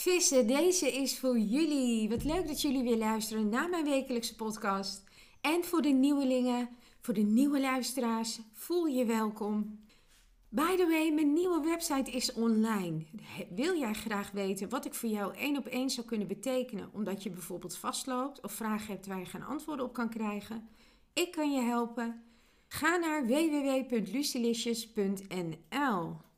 Vissen, deze is voor jullie. Wat leuk dat jullie weer luisteren naar mijn wekelijkse podcast. En voor de nieuwelingen, voor de nieuwe luisteraars, voel je welkom. By the way, mijn nieuwe website is online. Wil jij graag weten wat ik voor jou één op één zou kunnen betekenen, omdat je bijvoorbeeld vastloopt of vragen hebt waar je geen antwoorden op kan krijgen? Ik kan je helpen. Ga naar www.lucilicious.nl.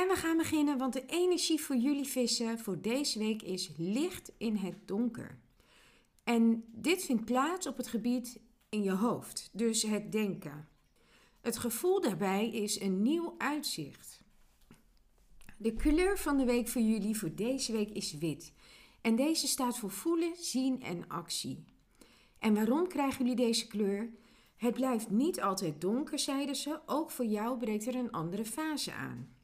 En we gaan beginnen, want de energie voor jullie vissen voor deze week is licht in het donker. En dit vindt plaats op het gebied in je hoofd, dus het denken. Het gevoel daarbij is een nieuw uitzicht. De kleur van de week voor jullie voor deze week is wit. En deze staat voor voelen, zien en actie. En waarom krijgen jullie deze kleur? Het blijft niet altijd donker, zeiden ze. Ook voor jou breekt er een andere fase aan.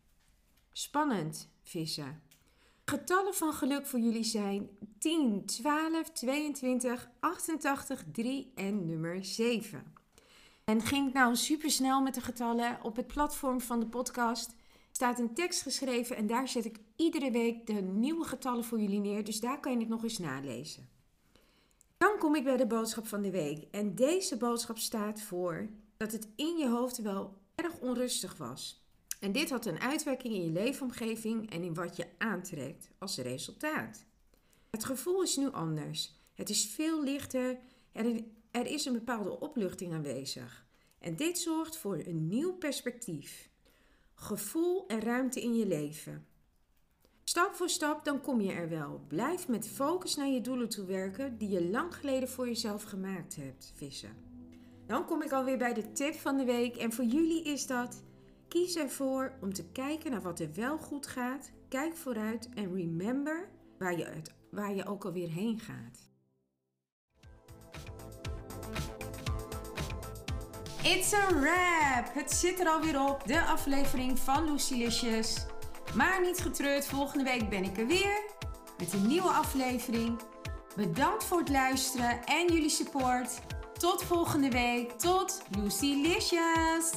Spannend, vissen. Getallen van geluk voor jullie zijn 10, 12, 22, 88, 3 en nummer 7. En ging nou super snel met de getallen. Op het platform van de podcast staat een tekst geschreven en daar zet ik iedere week de nieuwe getallen voor jullie neer. Dus daar kan je het nog eens nalezen. Dan kom ik bij de boodschap van de week. En deze boodschap staat voor dat het in je hoofd wel erg onrustig was. En dit had een uitwerking in je leefomgeving en in wat je aantrekt als resultaat. Het gevoel is nu anders. Het is veel lichter. Er, is een bepaalde opluchting aanwezig. En dit zorgt voor een nieuw perspectief. Gevoel en ruimte in je leven. Stap voor stap, dan kom je er wel. Blijf met focus naar je doelen toe werken die je lang geleden voor jezelf gemaakt hebt, vissen. Dan kom ik alweer bij de tip van de week en voor jullie is dat Kies ervoor om te kijken naar wat er wel goed gaat. Kijk vooruit en remember waar je, waar je ook alweer heen gaat. It's a wrap! Het zit er alweer op, de aflevering van Lucilicious. Maar niet getreurd, volgende week ben ik er weer met een nieuwe aflevering. Bedankt voor het luisteren en jullie support. Tot volgende week. Tot Lucilicious!